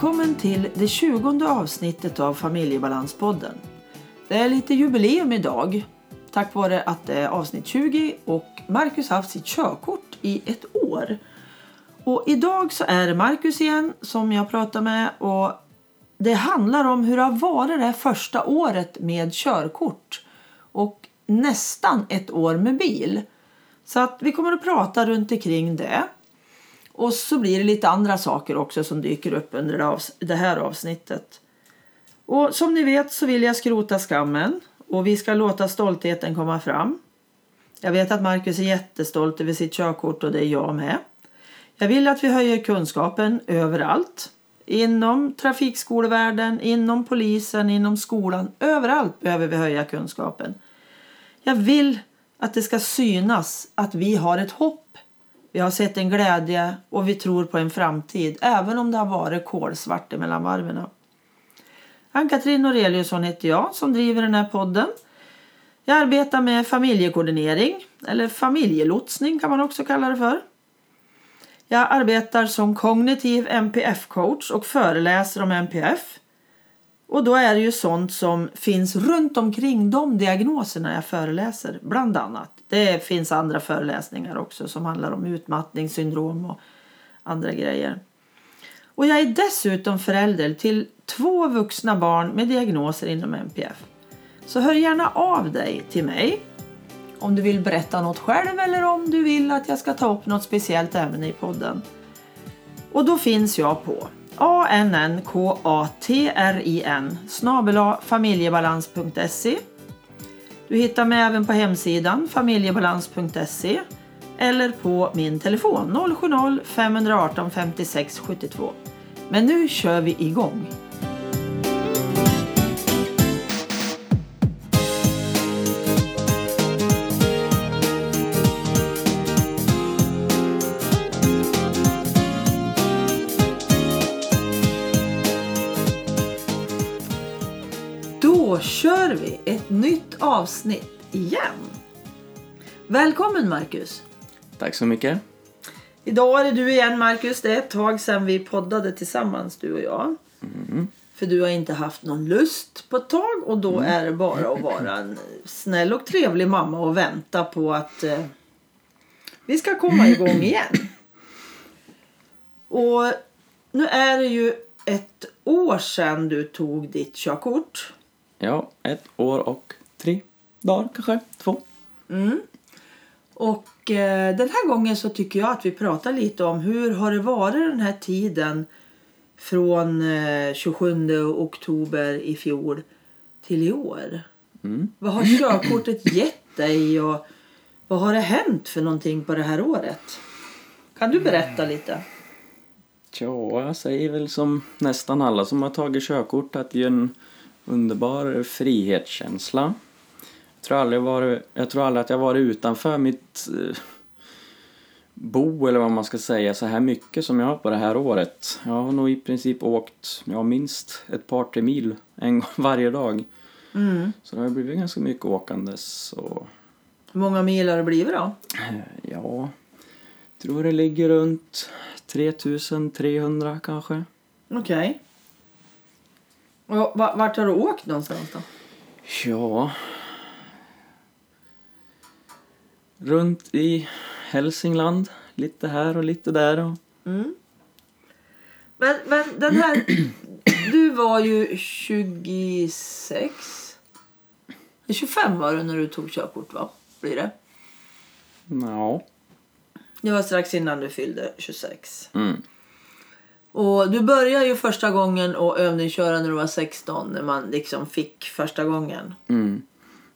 Välkommen till det 20 avsnittet av Familjebalanspodden. Det är lite jubileum idag tack vare att det är avsnitt 20 och Marcus har haft sitt körkort i ett år. Och idag så är det Marcus igen som jag pratar med och det handlar om hur det har varit det första året med körkort och nästan ett år med bil. Så att vi kommer att prata runt omkring det. Och så blir det lite andra saker också som dyker upp under det här avsnittet. Och som ni vet så vill jag skrota skammen och vi ska låta stoltheten komma fram. Jag vet att Marcus är jättestolt över sitt körkort och det är jag med. Jag vill att vi höjer kunskapen överallt. Inom trafikskolevärlden, inom polisen, inom skolan. Överallt behöver vi höja kunskapen. Jag vill att det ska synas att vi har ett hopp vi har sett en glädje och vi tror på en framtid även om det har varit kolsvart mellan varven. Ann-Katrin Noreliusson heter jag som driver den här podden. Jag arbetar med familjekoordinering eller familjelotsning kan man också kalla det för. Jag arbetar som kognitiv MPF-coach och föreläser om MPF. Och då är det ju sånt som finns runt omkring de diagnoserna jag föreläser, bland annat. Det finns andra föreläsningar också som handlar om utmattningssyndrom och andra grejer. Och jag är dessutom förälder till två vuxna barn med diagnoser inom MPF. Så hör gärna av dig till mig om du vill berätta något själv eller om du vill att jag ska ta upp något speciellt ämne i podden. Och då finns jag på annkatrin snabela familjebalans.se du hittar mig även på hemsidan familjebalans.se eller på min telefon 070-518 56 72. Men nu kör vi igång! Kör vi ett nytt avsnitt igen. Välkommen Marcus! Tack så mycket. Idag är det du igen Marcus. Det är ett tag sedan vi poddade tillsammans du och jag. Mm. För du har inte haft någon lust på ett tag och då mm. är det bara att vara en snäll och trevlig mamma och vänta på att eh, vi ska komma igång igen. Och nu är det ju ett år sedan du tog ditt körkort. Ja, ett år och tre dagar kanske, två. Mm. Och eh, den här gången så tycker jag att vi pratar lite om hur har det varit den här tiden från eh, 27 oktober i fjol till i år. Mm. Vad har körkortet gett dig och vad har det hänt för någonting på det här året? Kan du berätta lite? Ja, jag säger väl som nästan alla som har tagit körkort att det är en underbar frihetskänsla. Jag tror aldrig, varit, jag tror aldrig att jag varit utanför mitt eh, bo eller vad man ska säga så här mycket som jag har på det här året. Jag har nog i princip åkt ja, minst ett par tre mil en gång varje dag. Mm. Så det har blivit ganska mycket åkandes. Och... Hur många mil har det blivit då? Ja, jag tror det ligger runt 3300 kanske. Okej. Okay. Och vart har du åkt någonstans då? Ja... Runt i Hälsingland. Lite här och lite där. Och... Mm. Men, men den här... du var ju 26. 25 var du när du tog körkort va? Blir det? Ja. Det var strax innan du fyllde 26. Mm. Och du började ju första gången att övningsköra när du var 16 när man liksom fick första gången. Mm.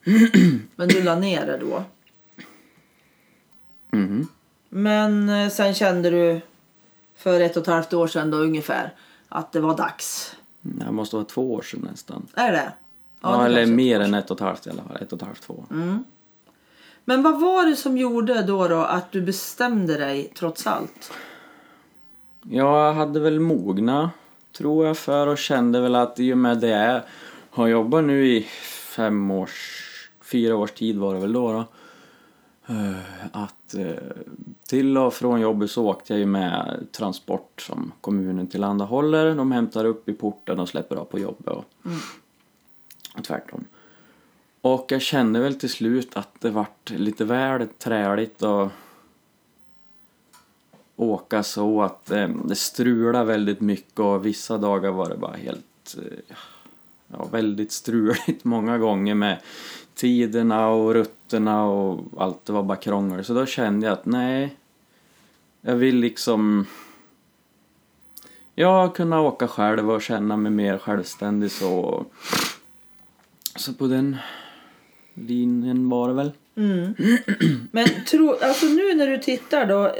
Men du la ner det då. Mm. Men eh, sen kände du för ett och ett halvt år sedan då ungefär att det var dags. Det måste vara två år sedan nästan. Är det? Ja, ja eller mer än ett och ett halvt i alla fall. Ett och ett halvt, två. Mm. Men vad var det som gjorde då, då att du bestämde dig trots allt? Jag hade väl mogna, tror jag, för och kände väl att i och med det jag har jobbat nu i fem års, fyra års tid var det väl då, då Eh, att eh, till och från jobbet så åkte jag ju med transport som kommunen tillhandahåller. De hämtar upp i porten och släpper av på jobbet och, och tvärtom. Och jag kände väl till slut att det vart lite väl träligt att åka så att eh, det strulade väldigt mycket och vissa dagar var det bara helt eh, ja, väldigt struligt många gånger med tiderna och rutterna och allt det var bara krångel. Så då kände jag att nej, jag vill liksom ja, kunna åka själv och känna mig mer självständig så. Så på den linjen var det väl. Mm. Men tro, alltså nu när du tittar då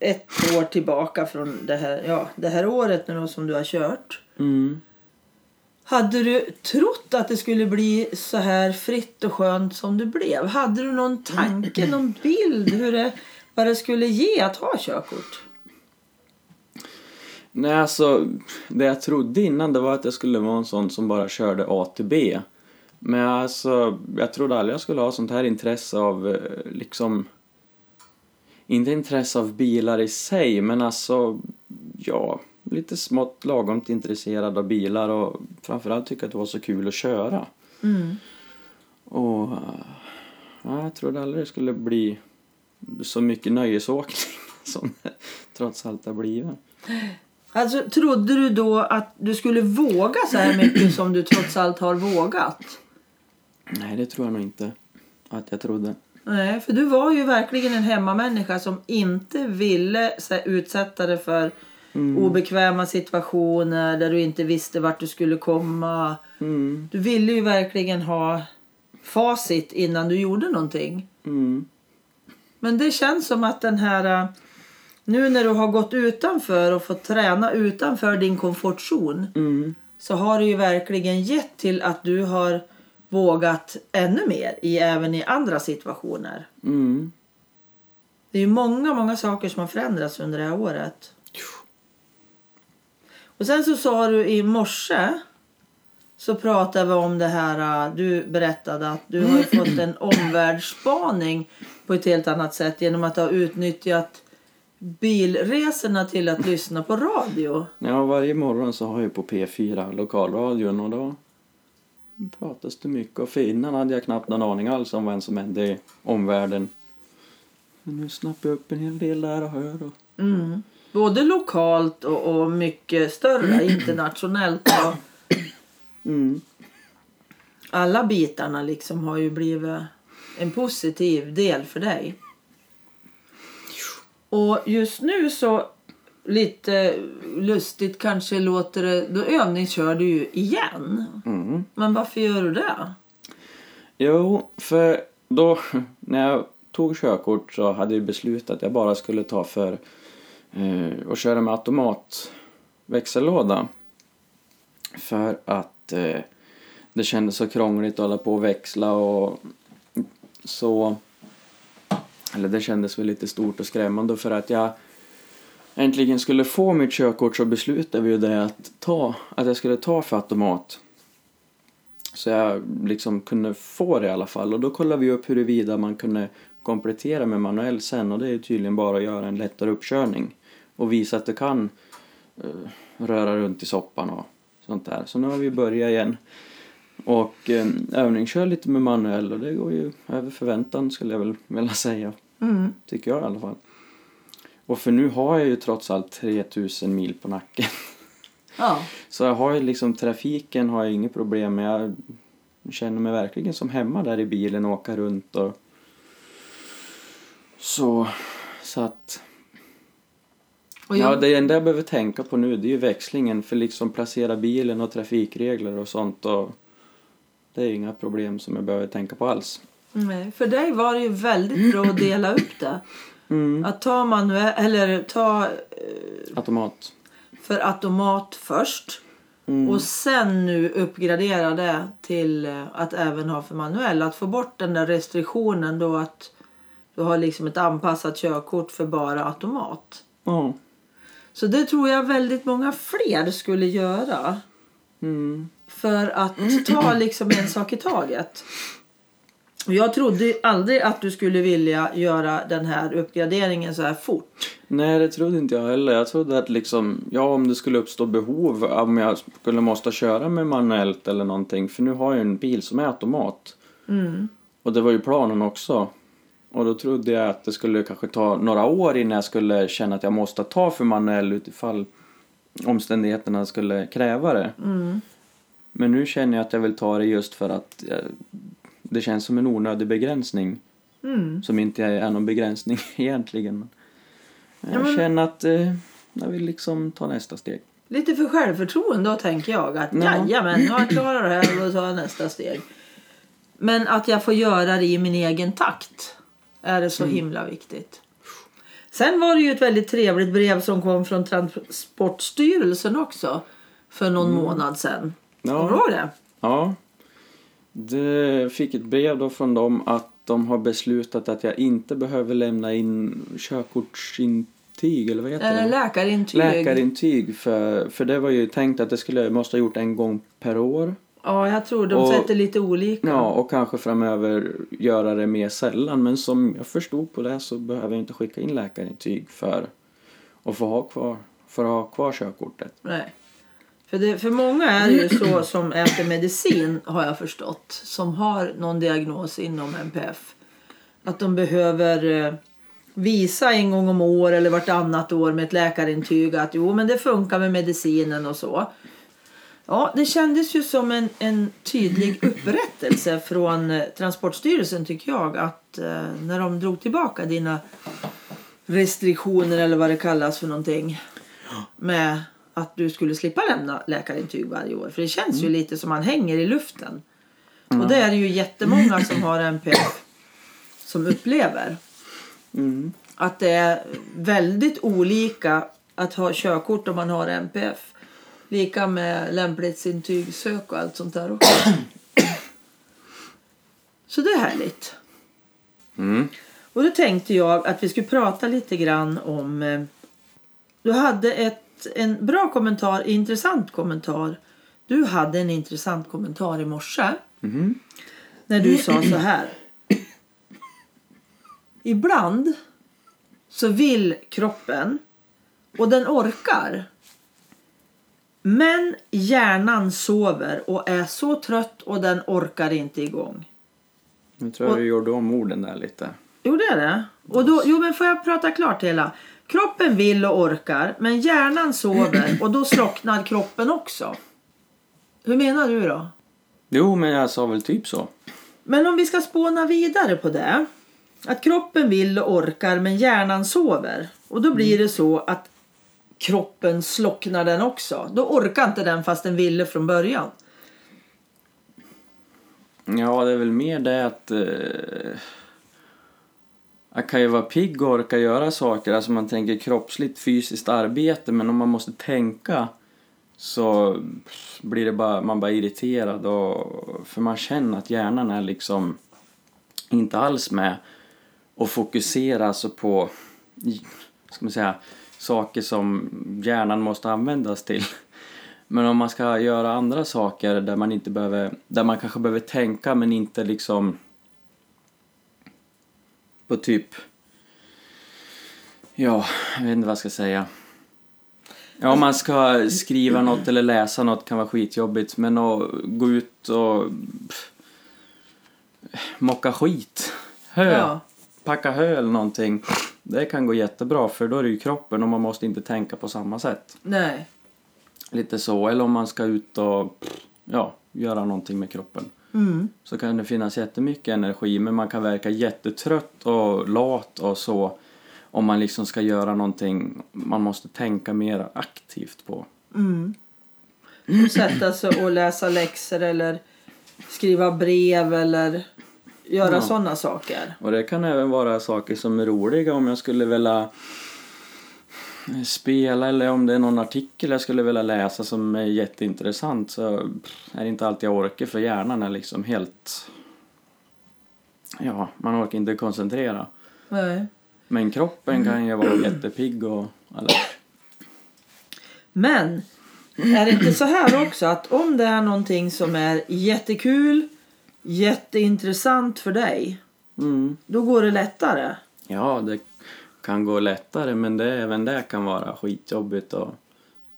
ett år tillbaka från det här, ja, det här året nu då, som du har kört. Mm. Hade du trott att det skulle bli så här fritt och skönt som det blev? Hade du någon tanke, någon bild hur det, vad det skulle ge att ha körkort? Nej, alltså det jag trodde innan det var att jag skulle vara en sån som bara körde A till B. Men alltså, jag trodde aldrig jag skulle ha sånt här intresse av eh, liksom inte intresse av bilar i sig, men alltså ja, lite smått lagom intresserad av bilar och framförallt tycker att det var så kul att köra. Mm. Och ja, jag trodde aldrig det skulle bli så mycket nöjesåkning som det trots allt har blivit. Alltså, trodde du då att du skulle våga så här mycket som du trots allt har vågat? Nej, det tror jag nog inte att jag trodde. Nej, för du var ju verkligen en hemmamänniska som inte ville här, utsätta dig för obekväma situationer där du inte visste vart du skulle komma. Mm, Du ville ju verkligen ha facit innan du gjorde någonting. mm, Men det känns som att den här... äh, Nu när du har gått utanför och fått träna utanför din komfortzon mm, så har det ju verkligen gett till att du har vågat ännu mer i, även i andra situationer. mm. Det är ju många, många saker som har förändrats under det här året. Och sen så sa du i morse så pratade vi om det här. äh, Du berättade att du har fått en omvärldsspaning på ett helt annat sätt genom att ha utnyttjat bilresorna till att lyssna på radio. Ja, varje morgon så har jag på P4 lokalradion och då pratas det mycket. Och för innan hade jag knappt någon aning alls om vad som hände i omvärlden. Men nu snappar jag upp en hel del där och hör. Och... Mm. Både lokalt och, och mycket större internationellt. Och Mm. alla bitarna liksom har ju blivit en positiv del för dig. Och just nu så lite lustigt kanske låter det, då övningskör du ju igen. Mm. Men varför gör du det? Jo, för då när jag tog körkort så hade jag beslutat att jag bara skulle ta för eh, att köra med automat växellåda. För att eh, det kändes så krångligt att hålla på och växla och så... Eller det kändes väl lite stort och skrämmande för att jag äntligen skulle få mitt körkort så beslutade vi ju det att ta, att jag skulle ta för automat. Så jag liksom kunde få det i alla fall. Och då kollade vi upp huruvida man kunde komplettera med manuell sen. Och det är ju tydligen bara att göra en lättare uppkörning. Och visa att det kan eh, röra runt i soppan och sånt där. Så nu har vi börjat igen. Och eh, övningskör lite med manuell och det går ju över förväntan skulle jag väl vilja säga. Mm. Tycker jag i alla fall. Och för nu har jag ju trots allt 3000 mil på nacken. Ja. Så jag har ju liksom trafiken har jag inget problem med. Jag känner mig verkligen som hemma där i bilen och åka runt och så, så att ja, det enda jag behöver tänka på nu det är ju växlingen för liksom placera bilen och trafikregler och sånt och det är inga problem som jag behöver tänka på alls. nej, för dig var det ju väldigt bra att dela upp det. Mm. Att ta manuell, eller ta eh, Automat. för automat först. Mm. Och sen nu uppgradera det till eh, att även ha för manuell. Att få bort den där restriktionen då att du har liksom ett anpassat körkort för bara automat. Ja. Så det tror jag väldigt många fler skulle göra. Mm. För att ta liksom en sak i taget. Och jag trodde aldrig att du skulle vilja göra den här uppgraderingen så här fort. Nej, det trodde inte jag heller. Jag trodde att liksom, ja om det skulle uppstå behov, om jag skulle måste köra med manuellt eller någonting. För nu har jag en bil som är automat. Mm. Och det var ju planen också. Och då trodde jag att det skulle kanske ta några år innan jag skulle känna att jag måste ta för manuell utifall omständigheterna skulle kräva det. Mm. Men nu känner jag att jag vill ta det just för att eh, det känns som en onödig begränsning. Mm. Som inte är någon begränsning egentligen. Jag Ja, men- känner att eh, jag vill liksom ta nästa steg. Lite för självförtroende då tänker jag att Ja. jajamän, nu har jag klarat det här och då tar nästa steg. Men att jag får göra det i min egen takt är det så Mm. himla viktigt. Sen var det ju ett väldigt trevligt brev som kom från Transportstyrelsen också för någon månad sedan. Mm. Ja. Kommer du ihåg det? Ja. Det fick ett brev då från dem att de har beslutat att jag inte behöver lämna in körkortsintyg eller vad heter det? läkarintyg. Läkarintyg för, för det var ju tänkt att det skulle jag måste ha gjort en gång per år. Ja, jag tror de Och- sätter lite olika. Ja, och kanske framöver göra det mer sällan. Men som jag förstod på det så behöver jag inte skicka in läkarintyg för att få ha kvar, för att ha kvar körkortet. Nej. För, det, för många är det ju så som äter medicin har jag förstått. Som har någon diagnos inom NPF. Att de behöver eh, visa en gång om år eller vartannat år med ett läkarintyg att jo men det funkar med medicinen och så. Ja, det kändes ju som en, en tydlig upprättelse från eh, Transportstyrelsen tycker jag. Att eh, när de drog tillbaka dina restriktioner eller vad det kallas för någonting. Med att du skulle slippa lämna läkarintyg varje år. För det känns ju lite som man hänger i luften. Och det är det ju jättemånga som har NPF som upplever. Mm. Att det är väldigt olika att ha körkort om man har NPF. Lika med lämplighetsintygsök och allt sånt där också. Så det är härligt. Mm. Och då tänkte jag att vi skulle prata lite grann om... Eh, du hade ett, en bra kommentar, intressant kommentar. Du hade en intressant kommentar i morse. Mhm. När du sa så här. Ibland så vill kroppen och den orkar. Men hjärnan sover och är så trött och den orkar inte igång. Nu tror jag Och- du gjorde om orden där lite. Jo, det är det. Och då, jo, men får jag prata klart hela? Kroppen vill och orkar, men hjärnan sover och då slocknar kroppen också. Hur menar du då? Jo, men jag sa väl typ så. Men om vi ska spåna vidare på det. Att kroppen vill och orkar, men hjärnan sover. Och då blir det så att kroppen slocknar den också. Då orkar inte den fast den ville från början. Ja, det är väl mer det att... Eh, jag kan ju vara pigg och orka göra saker. Alltså man tänker kroppsligt fysiskt arbete. Men om man måste tänka så blir det bara, man bara irriterad. Och, för man känner att hjärnan är liksom inte alls med och fokuserar alltså på ska man säga, saker som hjärnan måste användas till. Men om man ska göra andra saker där man inte behöver, där man kanske behöver tänka men inte liksom på typ, ja, jag vet inte vad jag ska säga. Ja, om man ska skriva något eller läsa något kan vara skitjobbigt men att gå ut och pff, mocka skit, hö, Ja. packa hö eller någonting. Det kan gå jättebra för då är det ju kroppen och man måste inte tänka på samma sätt. Nej. Lite så. Eller om man ska ut och ja, göra någonting med kroppen. Mm. Så kan det finnas jättemycket energi men man kan verka jättetrött och lat och så. Om man liksom ska göra någonting man måste tänka mer aktivt på. Mm. Och sätta sig och läsa läxor eller skriva brev eller göra Ja. sådana saker. Och det kan även vara saker som är roliga om jag skulle vilja spela eller om det är någon artikel jag skulle vilja läsa som är jätteintressant så är det inte alltid jag orkar för hjärnan är liksom helt... Ja, man orkar inte koncentrera. Nej. Men kroppen kan ju vara jättepigg och alert. Men är det inte så här också att om det är någonting som är jättekul jätteintressant för dig. Mm. Då går det lättare. Ja, det kan gå lättare men det, även det kan vara skitjobbigt. Och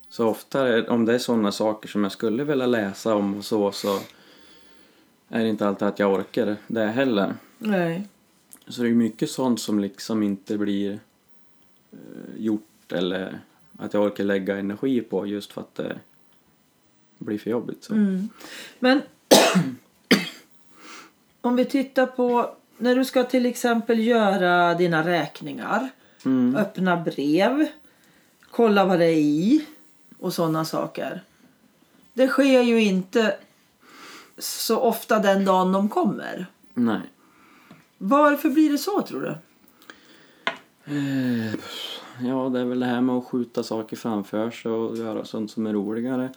så ofta, om det är sådana saker som jag skulle vilja läsa om och så, så är det inte alltid att jag orkar det heller. Nej. Så det är mycket sånt som liksom inte blir eh, gjort eller att jag orkar lägga energi på just för att det blir för jobbigt. Så. Mm. Men om vi tittar på när du ska till exempel göra dina räkningar, Mm. öppna brev, kolla vad det är i och sådana saker. Det sker ju inte så ofta den dagen de kommer. Nej. Varför blir det så tror du? Eh, Ja, det är väl det här med att skjuta saker framför sig och göra sånt som är roligare.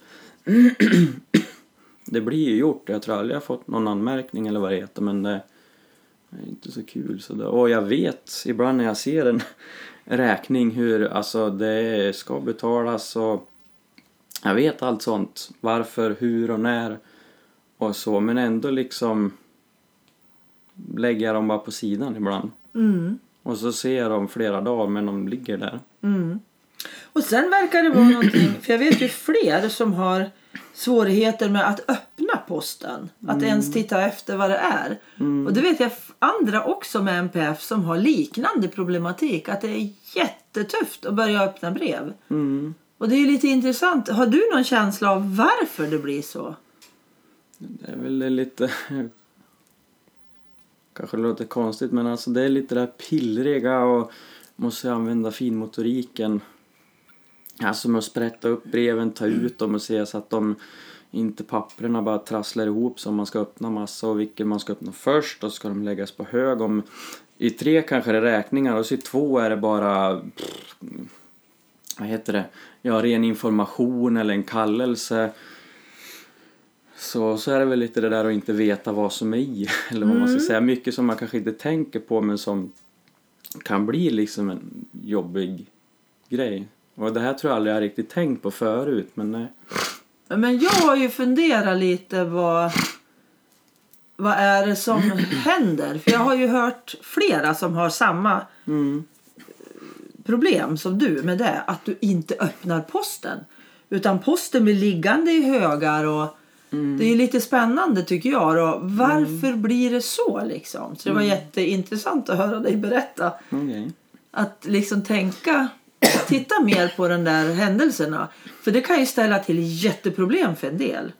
Det blir ju gjort. Jag tror aldrig jag har fått någon anmärkning eller vad det heter men det är inte så kul. Så det, och jag vet ibland när jag ser en räkning hur alltså det ska betalas och jag vet allt sånt. Varför, hur och när och så men ändå liksom lägger dem bara på sidan ibland. Mm. Och så ser jag dem flera dagar men de ligger där. Mm. Och sen verkar det vara någonting, för jag vet ju fler som har svårigheter med att öppna posten. Att ens titta efter vad det är. Och det vet jag andra också med MPF som har liknande problematik. Att det är jättetufft att börja öppna brev. Mm. Och det är ju lite intressant. Har du någon känsla av varför det blir så? Det är väl lite... Kanske låter konstigt men alltså det är lite det där pillriga och måste använda finmotoriken. Alltså med att sprätta upp breven, ta ut dem och se så att de inte papperna bara trasslar ihop så man ska öppna massa och vilken man ska öppna först och så ska de läggas på hög. Om, I tre kanske det är räkningar och så i två är det bara pff, vad heter det? Ja, ren information eller en kallelse. Så, så är det väl lite det där att inte veta vad som är i. Eller vad man ska säga. Mycket som man kanske inte tänker på men som kan bli liksom en jobbig grej. Och det här tror jag aldrig jag riktigt tänkt på förut men nej. Men jag har ju funderat lite vad, vad är det som händer? För jag har ju hört flera som har samma Mm. problem som du med det. Att du inte öppnar posten. Utan posten blir liggande i högar och det är lite spännande tycker jag. Då. Varför blir det så liksom? Så det var jätteintressant att höra dig berätta. Okej. Att liksom tänka, titta mer på den där händelserna. För det kan ju ställa till jätteproblem för en del.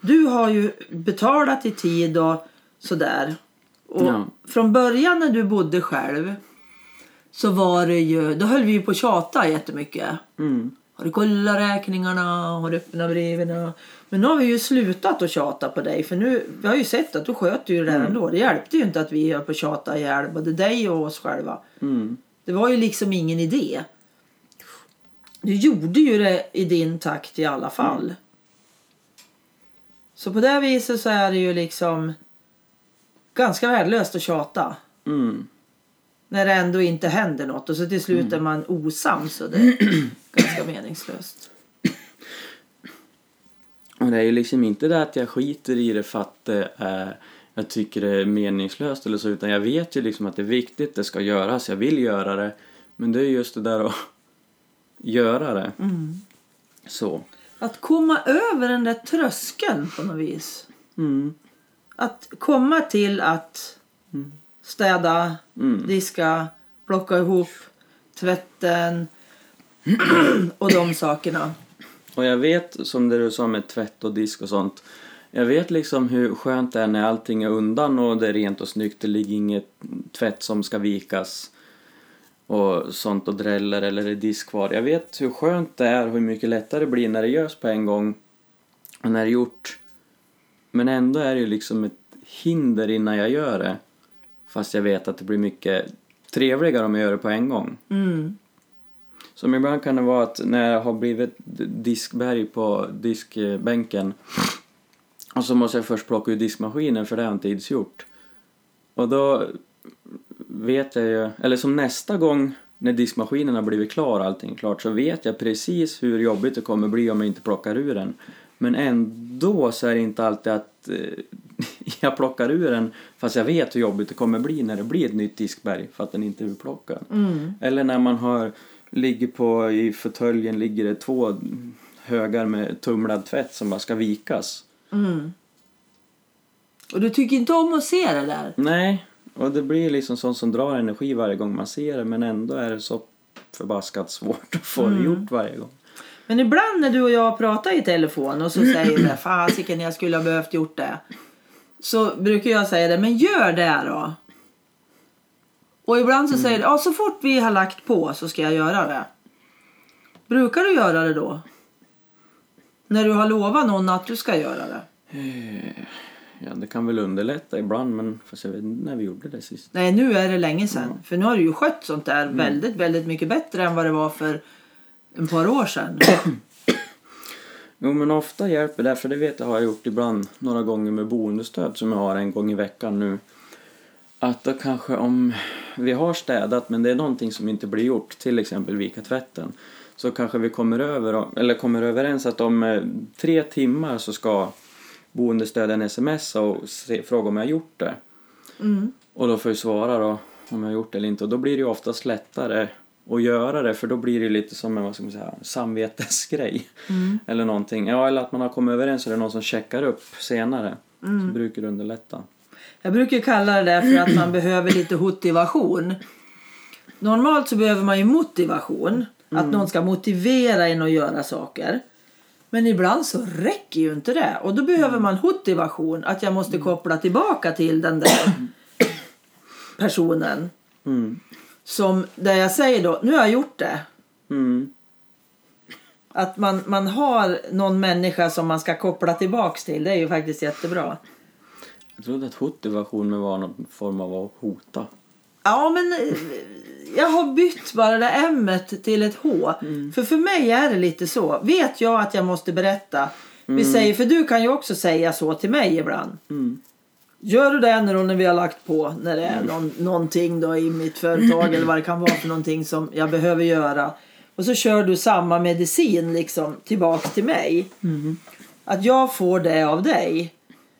Du har ju betalat i tid och sådär. Och Ja. från början när du bodde själv så var det ju, då höll vi ju på att tjata jättemycket. Mm. Har du kollat räkningarna? Har du öppnat breven? Men nu har vi ju slutat att tjata på dig. För nu, vi har ju sett att du sköter ju det här ändå. Det hjälpte ju inte att vi höll på att tjata ihjäl både dig och oss själva. Mm. Det var ju liksom ingen idé. Du gjorde ju det i din takt i alla fall. Så på det viset så är det ju liksom ganska värdelöst att tjata. Mm. När det ändå inte händer något och så till slut är man osams och det är ganska meningslöst. Och det är ju liksom inte det att jag skiter i det för att det är, jag tycker det är meningslöst eller så utan jag vet ju liksom att det är viktigt, det ska göras, jag vill göra det. Men det är just det där att göra det. Så. Att komma över den där tröskeln på något vis. Mm. Att komma till att städa, Mm. diska, plocka ihop tvätten och de sakerna. Och jag vet, som det du sa med tvätt och disk och sånt. Jag vet liksom hur skönt det är när allting är undan och det är rent och snyggt. Det ligger inget tvätt som ska vikas och sånt och dräller eller är disk kvar. Jag vet hur skönt det är och hur mycket lättare det blir när det görs på en gång och när det är gjort. Men ändå är det ju liksom ett hinder innan jag gör det. Fast jag vet att det blir mycket trevligare om jag gör det på en gång. Mm. Som ibland kan det vara att när jag har blivit diskberg på diskbänken och så måste jag först plocka ur diskmaskinen för det har jag inte gjort. Och då vet jag ju, eller som nästa gång när diskmaskinen har blivit klar och allting klart så vet jag precis hur jobbigt det kommer bli om jag inte plockar ur den. Men ändå så är det inte alltid att eh, jag plockar ur den fast jag vet hur jobbigt det kommer bli när det blir ett nytt diskberg för att den inte är urplockad. Eller när man har, ligger på, i fåtöljen ligger det två högar med tumlad tvätt som bara ska vikas. Och du tycker inte om att se det där? Nej, och det blir liksom sånt som drar energi varje gång man ser det men ändå är det så förbaskat svårt att få det gjort varje gång. Men ibland när du och jag pratar i telefon och så säger vi fasiken jag skulle ha behövt gjort det. Så brukar jag säga det, men gör det då. Och ibland så säger du, ja så fort vi har lagt på så ska jag göra det. Brukar du göra det då? När du har lovat någon att du ska göra det? Ja, det kan väl underlätta ibland men fast jag vet inte när vi gjorde det sist. Nej, nu är det länge sedan. För nu har du ju skött sånt där väldigt, väldigt mycket bättre än vad det var för ett par år sedan. Jo men ofta hjälper det, för det vet jag har jag gjort ibland några gånger med boendestöd som jag har en gång i veckan nu. Att då kanske om vi har städat men det är någonting som inte blir gjort, till exempel vika tvätten. Så kanske vi kommer över, eller kommer överens att om eh, tre timmar så ska boendestöden smsa och se, fråga om jag har gjort det. Och då får jag svara då om jag har gjort det eller inte och då blir det ju oftast lättare att göra det för då blir det lite som en vad ska man säga, samvetesgrej. Eller någonting. Ja, eller att man har kommit överens och det är någon som checkar upp senare. Så brukar det underlätta. Jag brukar kalla det där för att man behöver lite motivation. Normalt så behöver man ju motivation. Att någon ska motivera en att göra saker. Men ibland så räcker ju inte det. Och då behöver man motivation. Att jag måste koppla tillbaka till den där personen. Mm. Som där jag säger då, nu har jag gjort det. Mm. Att man, man har någon människa som man ska koppla tillbaks till. Det är ju faktiskt jättebra. Jag trodde att motivation var någon form av att hota. Ja, men jag har bytt bara det m till ett H. För för mig är det lite så. Vet jag att jag måste berätta. Vi säger, för du kan ju också säga så till mig ibland. Mm. Gör du det när, när vi har lagt på, när det är någon, någonting då i mitt företag eller vad det kan vara för någonting som jag behöver göra. Och så kör du samma medicin liksom tillbaks till mig. Att jag får det av dig.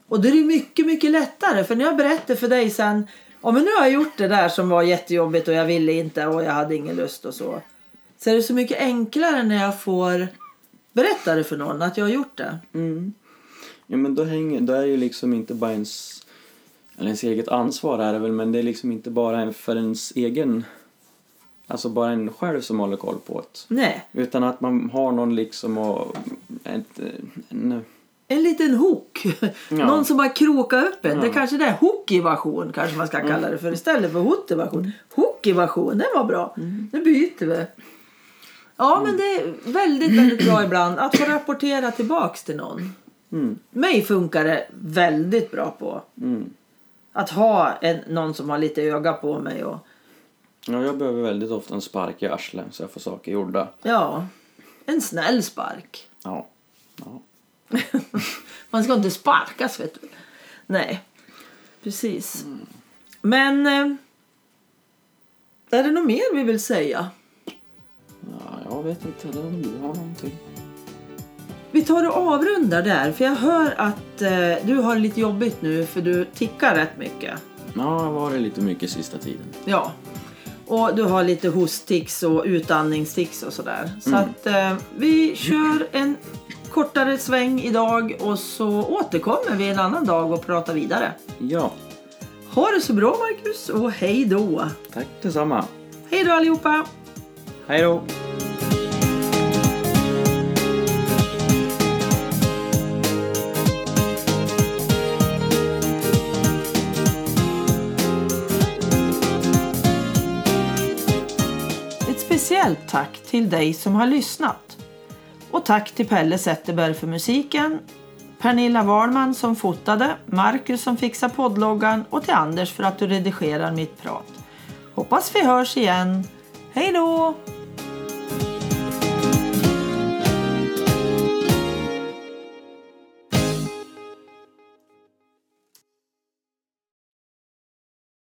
Och då är det mycket, mycket lättare. För när jag berättar för dig sen. Ja men nu har jag gjort det där som var jättejobbigt och jag ville inte och jag hade ingen lust och så. Så är det så mycket enklare när jag får berätta det för någon att jag har gjort det. Mm. Ja men då hänger, då är ju liksom inte bara ens, eller ens eget ansvar är det väl, men det är liksom inte bara för ens egen, alltså bara en själv som håller koll på det. Nej, Utan att man har någon liksom och, ett, en, en liten hook. Ja. Någon som bara krokar upp en. Det Ja. kanske det är hookivation kanske man ska kalla det för istället för hotivation. Hookivation, det var bra. Nu byter vi. Ja men det är väldigt, väldigt bra ibland att få rapportera tillbaks till någon. mm, Mig funkar det väldigt bra på. mm. Att ha en, någon som har lite öga på mig och Ja, jag behöver väldigt ofta en spark i arslet så jag får saker gjorda. ja, en snäll spark. Ja. ja. Man ska inte sparkas vet du. Nej, precis. Men eh, är det något mer vi vill säga? ja jag vet inte, om du har någonting. Vi tar och avrundar där för jag hör att eh, du har det lite jobbigt nu för du tickar rätt mycket. Ja, det har varit lite mycket sista tiden. Ja. Och du har lite hosttics och utandningstics och sådär. Så Mm. att eh, vi kör en kortare sväng idag och så återkommer vi en annan dag och pratar vidare. Ja, Ha det så bra Marcus och hej då! tack detsamma. Hej då allihopa! Hej då! Ett speciellt tack till dig som har lyssnat. Och tack till Pelle Zetterberg för musiken, Pernilla Wahlman som fotade, Marcus som fixar poddloggan och till Anders för att du redigerar mitt prat. Hoppas vi hörs igen. Hej då!